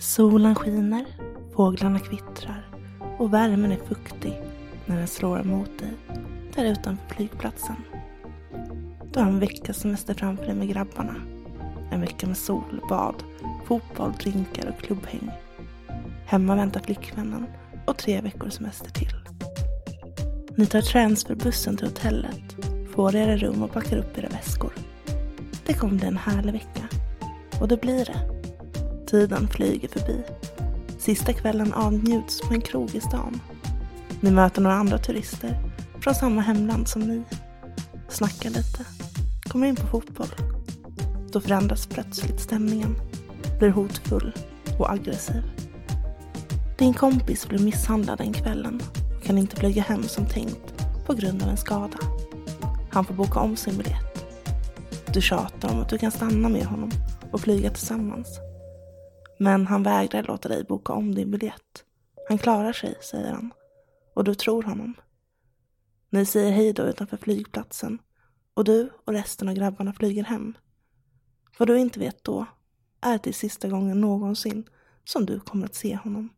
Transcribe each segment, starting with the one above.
Solen skiner, fåglarna kvittrar och värmen är fuktig när den slår emot dig där utanför flygplatsen. Du har en veckas semester framför dig med grabbarna. En vecka med sol, bad, fotboll, drinkar och klubbhäng. Hemma väntar flickvännen och tre veckors semester till. Ni tar transferbussen till hotellet, får era rum och packar upp era väskor. Det kommer bli en härlig vecka. Och det blir det. Tiden flyger förbi. Sista kvällen avnjuts på en krog i stan. Ni möter några andra turister från samma hemland som ni. Snackar lite. Kommer in på fotboll. Då förändras plötsligt stämningen. Blir hotfull och aggressiv. Din kompis blir misshandlad den kvällen och kan inte flyga hem som tänkt på grund av en skada. Han får boka om sin biljett. Du tjatar om att du kan stanna med honom och flyga tillsammans. Men han vägrar låta dig boka om din biljett. Han klarar sig, säger han. Och du tror honom. Ni säger hej då utanför flygplatsen och du och resten av grabbarna flyger hem. Vad du inte vet då är att det är sista gången någonsin som du kommer att se honom.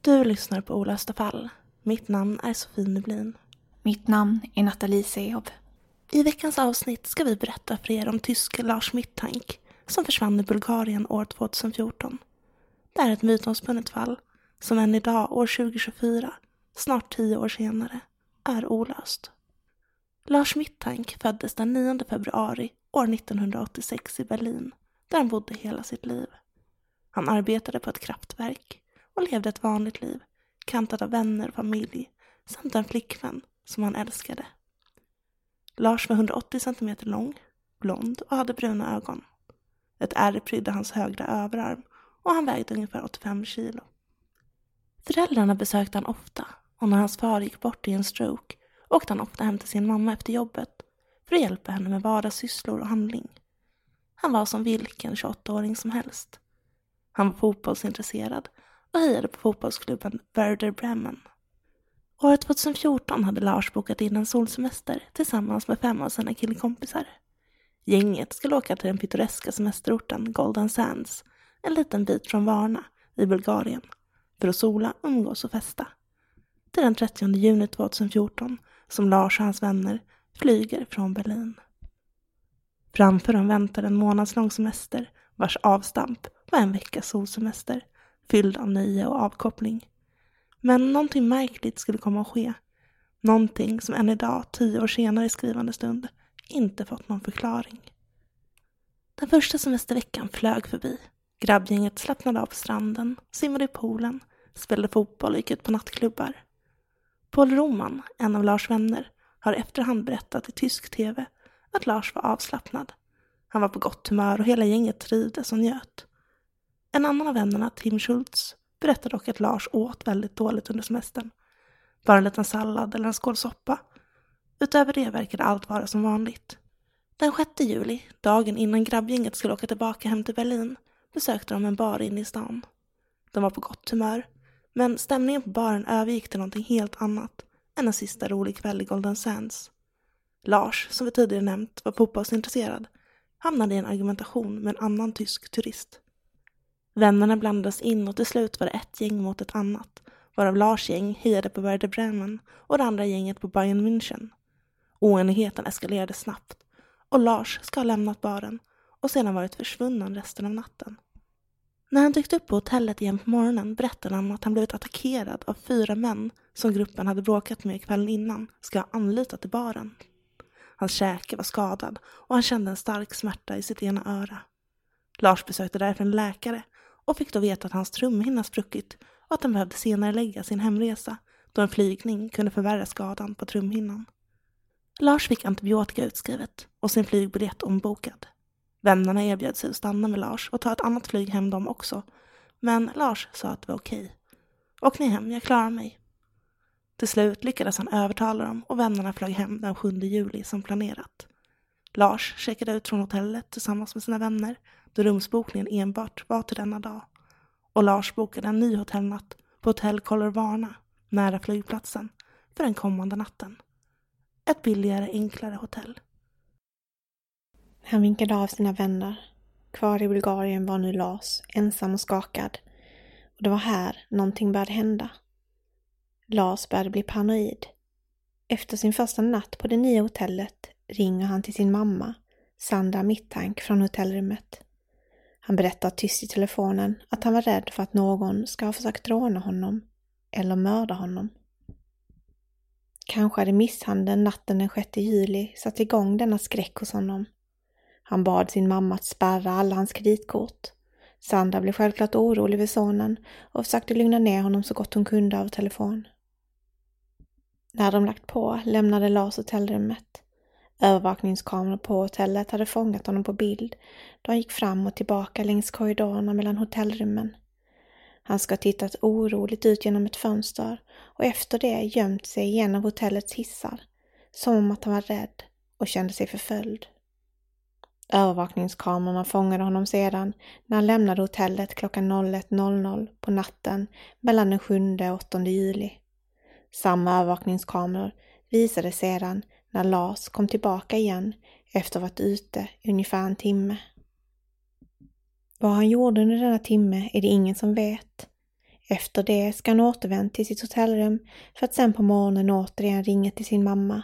Du lyssnar på Olösta fall. Mitt namn är Sofie Nublin. Mitt namn är Nathalie Sehob. I veckans avsnitt ska vi berätta för er om tyske Lars Mittank som försvann i Bulgarien år 2014. Det är ett mytomspunnet fall som än idag, år 2024, snart tio år senare, är olöst. Lars Mittank föddes den 9 februari år 1986 i Berlin, där han bodde hela sitt liv. Han arbetade på ett kraftverk och levde ett vanligt liv, kantat av vänner och familj, samt en flickvän som han älskade. Lars var 180 cm lång, blond och hade bruna ögon. Ett ärr prydde hans högra överarm och han vägde ungefär 85 kilo. Föräldrarna besökte han ofta och när hans far gick bort i en stroke åkte han ofta hem till sin mamma efter jobbet för att hjälpa henne med vardagssysslor och handling. Han var som vilken 28-åring som helst. Han var fotbollsintresserad och hejade på fotbollsklubben Werder Bremen. År 2014 hade Lars bokat in en solsemester tillsammans med fem av sina killkompisar. Gänget skulle åka till den pittoreska semesterorten Golden Sands, en liten bit från Varna i Bulgarien, för att sola, umgås och festa. Det är den 30 juni 2014 som Lars och hans vänner flyger från Berlin. Framför dem väntar en månadslång semester vars avstamp var en veckas solsemester fylld av nöje och avkoppling. Men någonting märkligt skulle komma att ske. Någonting som än idag, tio år senare i skrivande stund, inte fått någon förklaring. Den första semesterveckan flög förbi. Grabbgänget slappnade av på stranden, simmade i poolen, spelade fotboll och gick ut på nattklubbar. Paul Roman, en av Lars vänner, har efterhand berättat i tysk tv att Lars var avslappnad. Han var på gott humör och hela gänget trivdes och njöt. En annan av vännerna, Tim Schultz, berättade dock att Lars åt väldigt dåligt under semestern. Bara en liten sallad eller en skål soppa. Utöver det verkade allt vara som vanligt. Den 6 juli, dagen innan grabbgänget skulle åka tillbaka hem till Berlin, besökte de en bar inne i stan. De var på gott humör, men stämningen på baren övergick till någonting helt annat än en sista rolig kväll i Golden Sands. Lars, som vi tidigare nämnt, var fotbollsintresserad, hamnade i en argumentation med en annan tysk turist. Vännerna blandades in och till slut var det ett gäng mot ett annat, varav Lars gäng hejade på Werder Bremen och det andra gänget på Bayern München. Oenigheten eskalerade snabbt och Lars ska ha lämnat baren och sedan varit försvunnen resten av natten. När han dykt upp på hotellet igen på morgonen berättade han att han blivit attackerad av fyra män som gruppen hade bråkat med kvällen innan ska ha anlitat till baren. Hans käke var skadad och han kände en stark smärta i sitt ena öra. Lars besökte därför en läkare och fick då veta att hans trumhinna spruckit och att han behövde senare lägga sin hemresa då en flygning kunde förvärra skadan på trumhinnan. Lars fick antibiotika utskrivet och sin flygbiljett ombokad. Vännerna erbjöd sig att stanna med Lars och ta ett annat flyg hem de också. Men Lars sa att det var okej. Åk ni hem, jag klarar mig. Till slut lyckades han övertala dem och vännerna flög hem den 7 juli som planerat. Lars checkade ut från hotellet tillsammans med sina vänner då rumsbokningen enbart var till denna dag. Och Lars bokade en ny hotellnatt på hotell Colorvana nära flygplatsen för den kommande natten. Ett billigare, enklare hotell. Han vinkade av sina vänner. Kvar i Bulgarien var nu Lars, ensam och skakad. Och det var här någonting började hända. Lars började bli paranoid. Efter sin första natt på det nya hotellet ringer han till sin mamma, Sandra Mittank från hotellrummet. Han berättar tyst i telefonen att han var rädd för att någon ska ha försökt råna honom eller mörda honom. Kanske hade misshandeln natten den 6 juli satt igång denna skräck hos honom. Han bad sin mamma att spärra alla hans kreditkort. Sandra blev självklart orolig för sonen och försökte lugna ner honom så gott hon kunde av telefon. När de lagt på lämnade Lars hotellrummet. Övervakningskameror på hotellet hade fångat honom på bild då han gick fram och tillbaka längs korridorerna mellan hotellrummen. Han ska ha tittat oroligt ut genom ett fönster och efter det gömt sig i en av hotellets hissar, som om att han var rädd och kände sig förföljd. Övervakningskamerorna fångade honom sedan när han lämnade hotellet klockan 01.00 på natten mellan den 7 och 8 juli. Samma övervakningskameror visade sedan när Lars kom tillbaka igen efter att ha varit ute i ungefär en timme. Vad han gjorde under denna timme är det ingen som vet. Efter det ska han återvänt till sitt hotellrum för att sen på morgonen återigen ringa till sin mamma.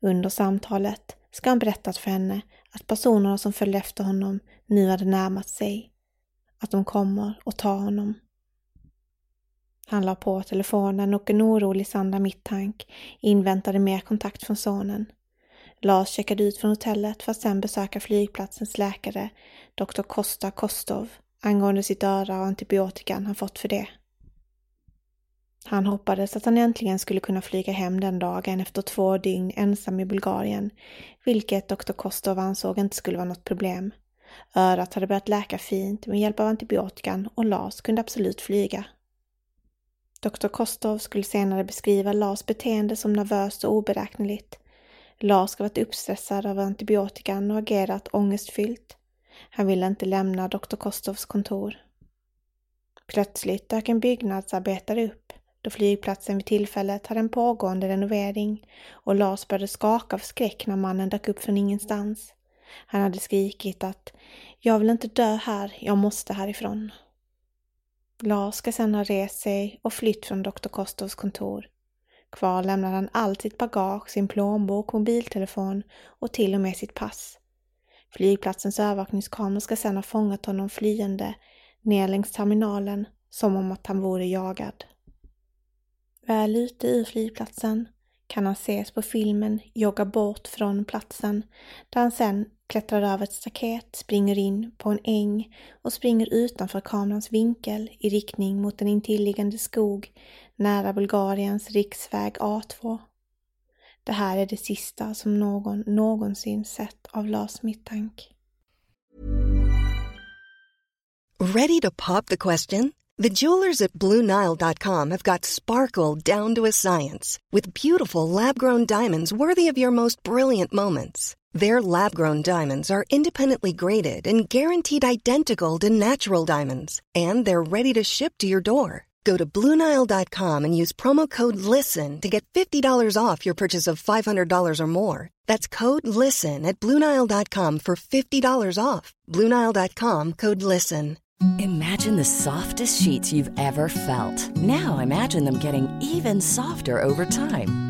Under samtalet ska han berättat för henne att personerna som följde efter honom nu hade närmat sig. Att de kommer och tar honom. Han la på telefonen och en orolig Sandra Mittank inväntade mer kontakt från sonen. Lars checkade ut från hotellet för att sedan besöka flygplatsens läkare, doktor Kosta Kostov, angående sitt öra och antibiotikan han fått för det. Han hoppades att han äntligen skulle kunna flyga hem den dagen efter två dygn ensam i Bulgarien, vilket doktor Kostov ansåg inte skulle vara något problem. Örat hade börjat läka fint med hjälp av antibiotikan och Lars kunde absolut flyga. Doktor Kostov skulle senare beskriva Lars beteende som nervöst och oberäkneligt. Lars ska varit uppstressad av antibiotikan och agerat ångestfyllt. Han ville inte lämna doktor Kostovs kontor. Plötsligt dök en byggnadsarbetare upp då flygplatsen vid tillfället hade en pågående renovering och Lars började skaka av skräck när mannen dök upp från ingenstans. Han hade skrikit att ”Jag vill inte dö här, jag måste härifrån”. Lars ska sedan ha rest sig och flytt från Dr. Kostovs kontor. Kvar lämnade han allt sitt bagage, sin plånbok, mobiltelefon och till och med sitt pass. Flygplatsens övervakningskameror ska sedan ha fångat honom flyende ner längs terminalen som om att han vore jagad. Väl ute ur flygplatsen kan han ses på filmen jogga bort från platsen där han sen klättrar över ett staket, springer in på en äng och springer utanför kamerans vinkel i riktning mot en intilliggande skog nära Bulgariens riksväg A2. Det här är det sista som någon någonsin sett av Lars Mittank. Ready to pop the question? The jewelers at BlueNile.com have got sparkle down to a science with beautiful lab-grown diamonds worthy of your most brilliant moments. Their lab-grown diamonds are independently graded and guaranteed identical to natural diamonds, and they're ready to ship to your door. Go to Bluenile.com and use promo code LISTEN to get $50 off your purchase of $500 or more. That's code LISTEN at Bluenile.com for $50 off. Bluenile.com code LISTEN. Imagine the softest sheets you've ever felt. Now imagine them getting even softer over time.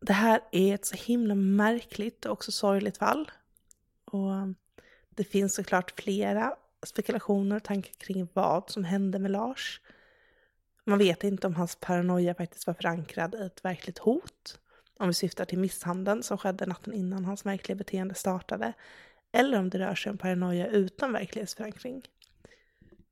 Det här är ett så himla märkligt och också sorgligt fall. Och det finns såklart flera spekulationer och tankar kring vad som hände med Lars. Man vet inte om hans paranoia faktiskt var förankrad i ett verkligt hot. Om vi syftar till misshandeln som skedde natten innan hans märkliga beteende startade. Eller om det rör sig om paranoia utan verklighetsförankring.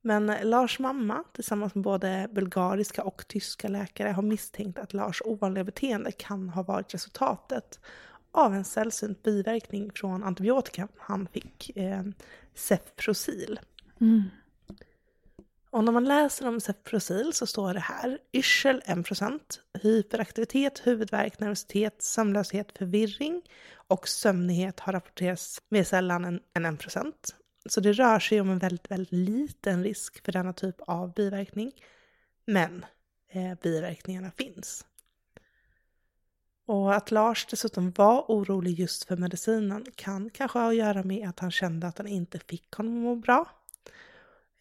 Men Lars mamma tillsammans med både bulgariska och tyska läkare har misstänkt att Lars ovanliga beteende kan ha varit resultatet av en sällsynt biverkning från antibiotika han fick, eh, Cefprozil. Mm. Och när man läser om Cefprozil så står det här yrsel 1%, hyperaktivitet, huvudvärk, nervositet, sömnlöshet, förvirring och sömnighet har rapporterats mer sällan än 1%. Så det rör sig om en väldigt, väldigt liten risk för denna typ av biverkning. Men eh, biverkningarna finns. Och att Lars dessutom var orolig just för medicinen kan kanske ha att göra med att han kände att han inte fick honom att må bra.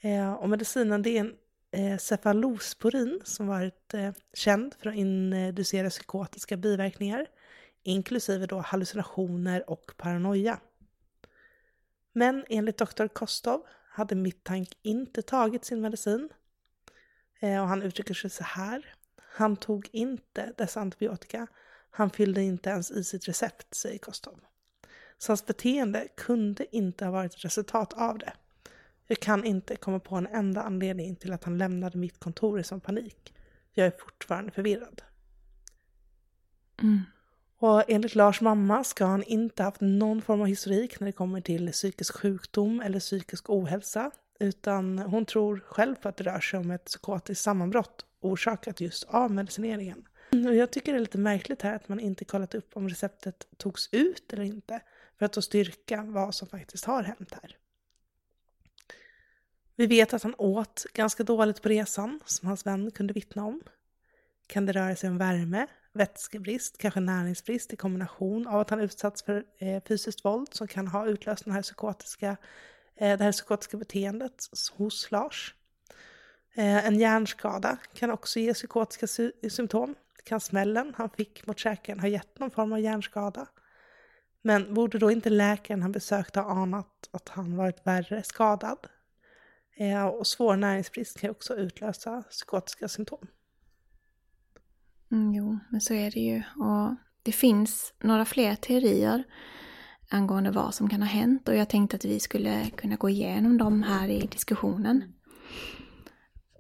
Eh, och medicinen det är en eh, cefalosporin som varit eh, känd för att inducera psykotiska biverkningar, inklusive då hallucinationer och paranoia. Men enligt doktor Kostov hade Mittank inte tagit sin medicin. Eh, och han uttrycker sig så här. Han tog inte dessa antibiotika. Han fyllde inte ens i sitt recept, säger Kostov. Så hans beteende kunde inte ha varit ett resultat av det. Jag kan inte komma på en enda anledning till att han lämnade mitt kontor i sån panik. Jag är fortfarande förvirrad. Mm. Och enligt Lars mamma ska han inte haft någon form av historik när det kommer till psykisk sjukdom eller psykisk ohälsa. Utan hon tror själv på att det rör sig om ett psykotiskt sammanbrott orsakat just av medicineringen. Och jag tycker det är lite märkligt här att man inte kollat upp om receptet togs ut eller inte. För att då styrka vad som faktiskt har hänt här. Vi vet att han åt ganska dåligt på resan, som hans vän kunde vittna om. Kan det röra sig om värme vätskebrist, kanske näringsbrist i kombination av att han utsatts för eh, fysiskt våld som kan ha utlöst den här psykotiska, eh, det här psykotiska beteendet hos Lars. Eh, en hjärnskada kan också ge psykotiska sy symptom. Kan smällen han fick mot käken ha gett någon form av hjärnskada? Men borde då inte läkaren han besökte ha anat att han varit värre skadad? Eh, och svår näringsbrist kan också utlösa psykotiska symptom. Mm, jo, men så är det ju. Och det finns några fler teorier angående vad som kan ha hänt och jag tänkte att vi skulle kunna gå igenom dem här i diskussionen.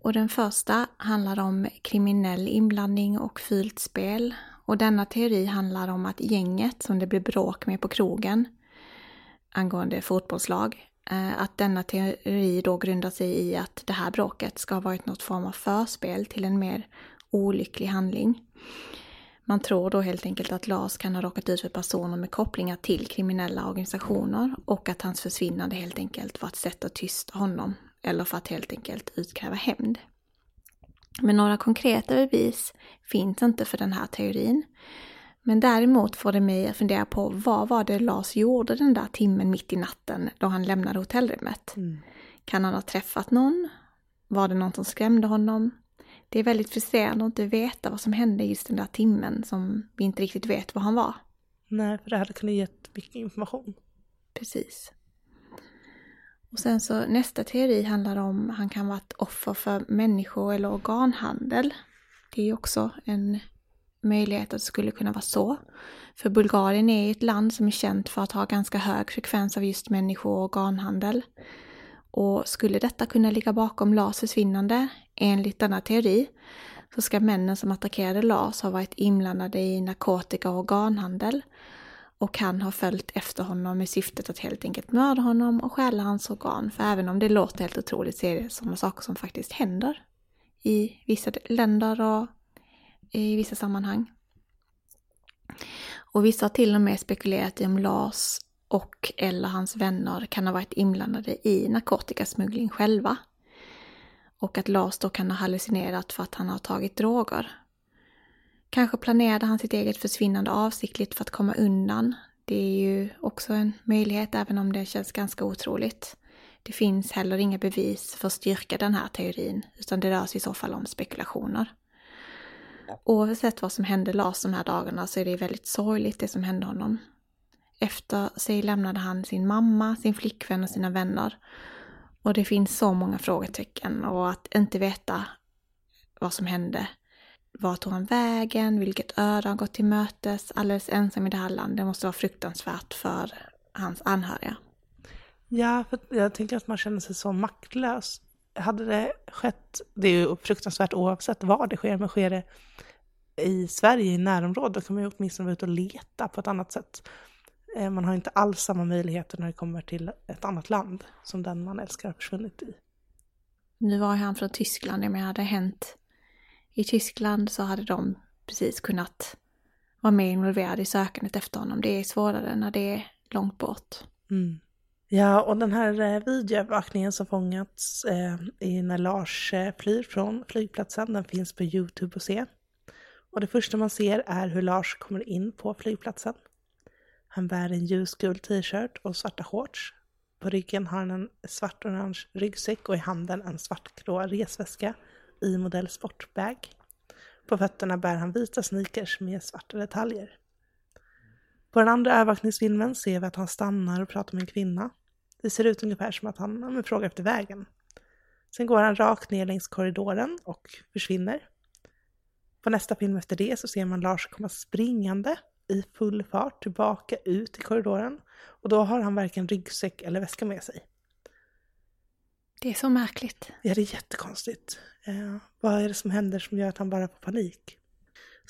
Och den första handlar om kriminell inblandning och fult spel. Och denna teori handlar om att gänget som det blev bråk med på krogen angående fotbollslag, eh, att denna teori då grundar sig i att det här bråket ska ha varit något form av förspel till en mer olycklig handling. Man tror då helt enkelt att Lars kan ha råkat ut för personer med kopplingar till kriminella organisationer och att hans försvinnande helt enkelt var ett sätt att tysta honom eller för att helt enkelt utkräva hämnd. Men några konkreta bevis finns inte för den här teorin. Men däremot får det mig att fundera på vad var det Lars gjorde den där timmen mitt i natten då han lämnade hotellrummet? Mm. Kan han ha träffat någon? Var det någon som skrämde honom? Det är väldigt frustrerande att inte veta vad som hände just den där timmen som vi inte riktigt vet var han var. Nej, för det hade kunnat gett mycket information. Precis. Och sen så nästa teori handlar om han kan vara ett offer för människo eller organhandel. Det är ju också en möjlighet att det skulle kunna vara så. För Bulgarien är ett land som är känt för att ha ganska hög frekvens av just människo och organhandel. Och skulle detta kunna ligga bakom Lars försvinnande, enligt denna teori, så ska männen som attackerade Lars ha varit inblandade i narkotika och organhandel och han har följt efter honom med syftet att helt enkelt mörda honom och stjäla hans organ. För även om det låter helt otroligt så är det sådana saker som faktiskt händer i vissa länder och i vissa sammanhang. Och vissa har till och med spekulerat i om Lars och eller hans vänner kan ha varit inblandade i narkotikasmuggling själva. Och att Lars då kan ha hallucinerat för att han har tagit droger. Kanske planerade han sitt eget försvinnande avsiktligt för att komma undan. Det är ju också en möjlighet även om det känns ganska otroligt. Det finns heller inga bevis för att styrka den här teorin utan det rör sig i så fall om spekulationer. Oavsett vad som hände Lars de här dagarna så är det väldigt sorgligt det som hände honom. Efter sig lämnade han sin mamma, sin flickvän och sina vänner. Och det finns så många frågetecken och att inte veta vad som hände. Vart tog han vägen? Vilket öde han gått till mötes? Alldeles ensam i det här landet. Det måste vara fruktansvärt för hans anhöriga. Ja, för jag tänker att man känner sig så maktlös. Hade det skett, det är ju fruktansvärt oavsett var det sker, men sker det i Sverige, i närområdet, då kan man ju åtminstone vara ute och leta på ett annat sätt. Eh, man har inte alls samma möjligheter när det kommer till ett annat land som den man älskar har försvunnit i. Nu var han från Tyskland, jag menar, hade hänt i Tyskland så hade de precis kunnat vara mer involverade i sökandet efter honom. Det är svårare när det är långt bort. Mm. Ja, och den här eh, videoövervakningen som fångats eh, när Lars eh, flyr från flygplatsen, den finns på YouTube att se. Och det första man ser är hur Lars kommer in på flygplatsen. Han bär en ljusgul t-shirt och svarta shorts. På ryggen har han en svart-orange ryggsäck och i handen en svartgrå resväska i modell sportbag. På fötterna bär han vita sneakers med svarta detaljer. På den andra övervakningsfilmen ser vi att han stannar och pratar med en kvinna. Det ser ut ungefär som att han frågar efter vägen. Sen går han rakt ner längs korridoren och försvinner. På nästa film efter det så ser man Lars komma springande i full fart tillbaka ut i korridoren och då har han varken ryggsäck eller väska med sig. Det är så märkligt. Ja, det är jättekonstigt. Eh, vad är det som händer som gör att han bara får panik?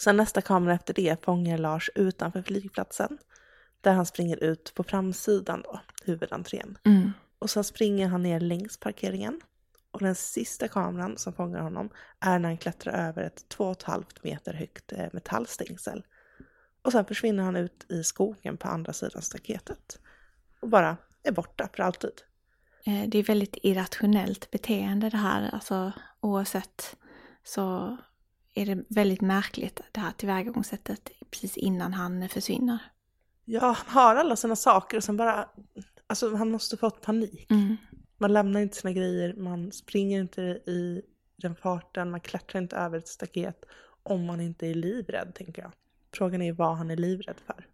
Sen nästa kamera efter det fångar Lars utanför flygplatsen. Där han springer ut på framsidan då, huvudentrén. Mm. Och sen springer han ner längs parkeringen. Och den sista kameran som fångar honom är när han klättrar över ett 2,5 meter högt eh, metallstängsel. Och sen försvinner han ut i skogen på andra sidan staketet. Och bara är borta för alltid. Eh, det är väldigt irrationellt beteende det här. Alltså oavsett så är det väldigt märkligt det här tillvägagångssättet precis innan han försvinner. Ja, han har alla sina saker och sen bara, alltså han måste fått panik. Mm. Man lämnar inte sina grejer, man springer inte i den farten, man klättrar inte över ett staket om man inte är livrädd tänker jag. Frågan är vad han är livrädd för.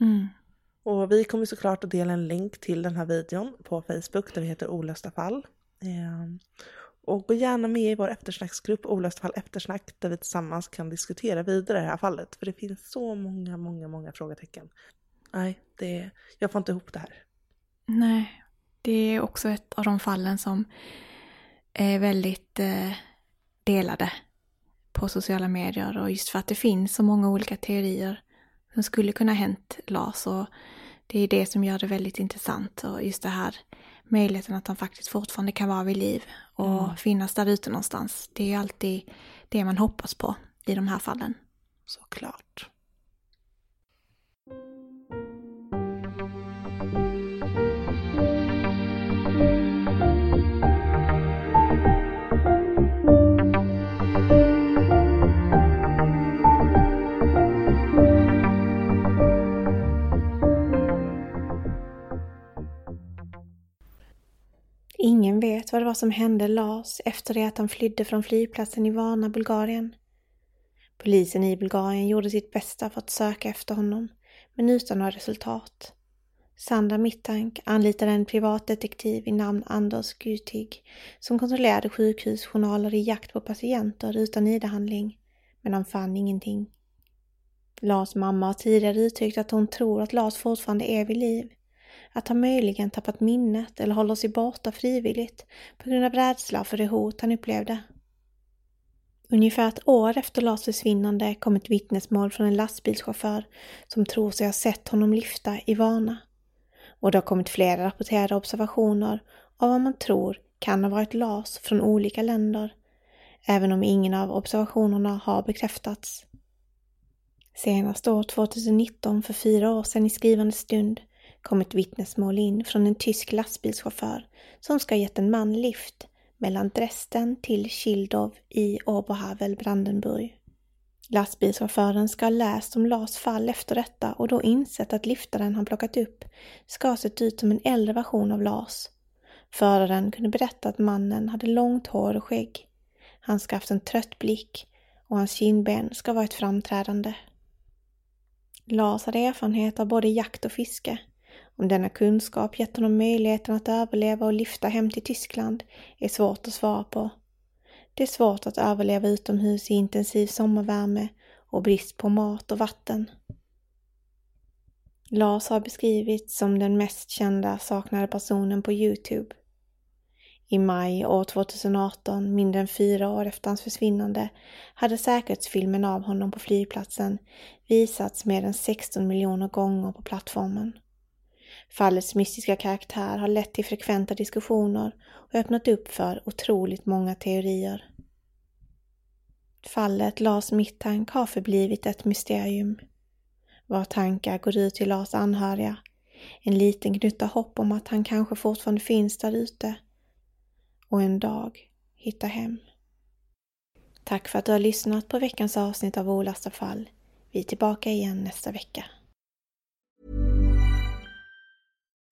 Mm. Och vi kommer såklart att dela en länk till den här videon på Facebook där vi heter Olösta fall. Ehm, och gå gärna med i vår eftersnacksgrupp Olösta fall eftersnack där vi tillsammans kan diskutera vidare det här fallet. För det finns så många, många, många frågetecken. Nej, det, jag får inte ihop det här. Nej, det är också ett av de fallen som är väldigt eh, delade på sociala medier och just för att det finns så många olika teorier som skulle kunna ha hänt Lars och det är det som gör det väldigt intressant och just det här möjligheten att han faktiskt fortfarande kan vara vid liv och Mm. finnas där ute någonstans. Det är alltid det man hoppas på i de här fallen. Såklart. Vad som hände Lars efter det att han flydde från flygplatsen i Varna, Bulgarien. Polisen i Bulgarien gjorde sitt bästa för att söka efter honom, men utan några resultat. Sandra Mittank anlitade en privatdetektiv i namn Anders Gutig som kontrollerade sjukhusjournaler i jakt på patienter utan ID-handling, men han fann ingenting. Lars mamma har tidigare uttryckt att hon tror att Lars fortfarande är vid liv. Att han möjligen tappat minnet eller håller sig borta frivilligt på grund av rädsla för det hot han upplevde. Ungefär ett år efter Lars försvinnande kom ett vittnesmål från en lastbilschaufför som tror sig ha sett honom lyfta i Vana. Och det har kommit flera rapporterade observationer av vad man tror kan ha varit Lars från olika länder, även om ingen av observationerna har bekräftats. Senast år 2019, för fyra år sedan i skrivande stund, kom ett vittnesmål in från en tysk lastbilschaufför som ska ha gett en man lift mellan Dresden till Schildow i Oberhavel, Brandenburg. Lastbilschauffören ska ha läst om Lars fall efter detta och då insett att liftaren han plockat upp ska ha sett ut som en äldre version av Lars. Föraren kunde berätta att mannen hade långt hår och skägg. Han ska ha haft en trött blick och hans kindben ska ha varit framträdande. Lars hade erfarenhet av både jakt och fiske. Om denna kunskap gett honom möjligheten att överleva och lyfta hem till Tyskland är svårt att svara på. Det är svårt att överleva utomhus i intensiv sommarvärme och brist på mat och vatten. Lars har beskrivits som den mest kända saknade personen på Youtube. I maj år 2018, mindre än fyra år efter hans försvinnande, hade säkerhetsfilmen av honom på flygplatsen visats mer än 16 miljoner gånger på plattformen. Fallets mystiska karaktär har lett till frekventa diskussioner och öppnat upp för otroligt många teorier. Fallet Lars Mittank har förblivit ett mysterium. Våra tankar går ut till Lars anhöriga. En liten gnutta hopp om att han kanske fortfarande finns där ute. Och en dag hitta hem. Tack för att du har lyssnat på veckans avsnitt av Olasta fall. Vi är tillbaka igen nästa vecka.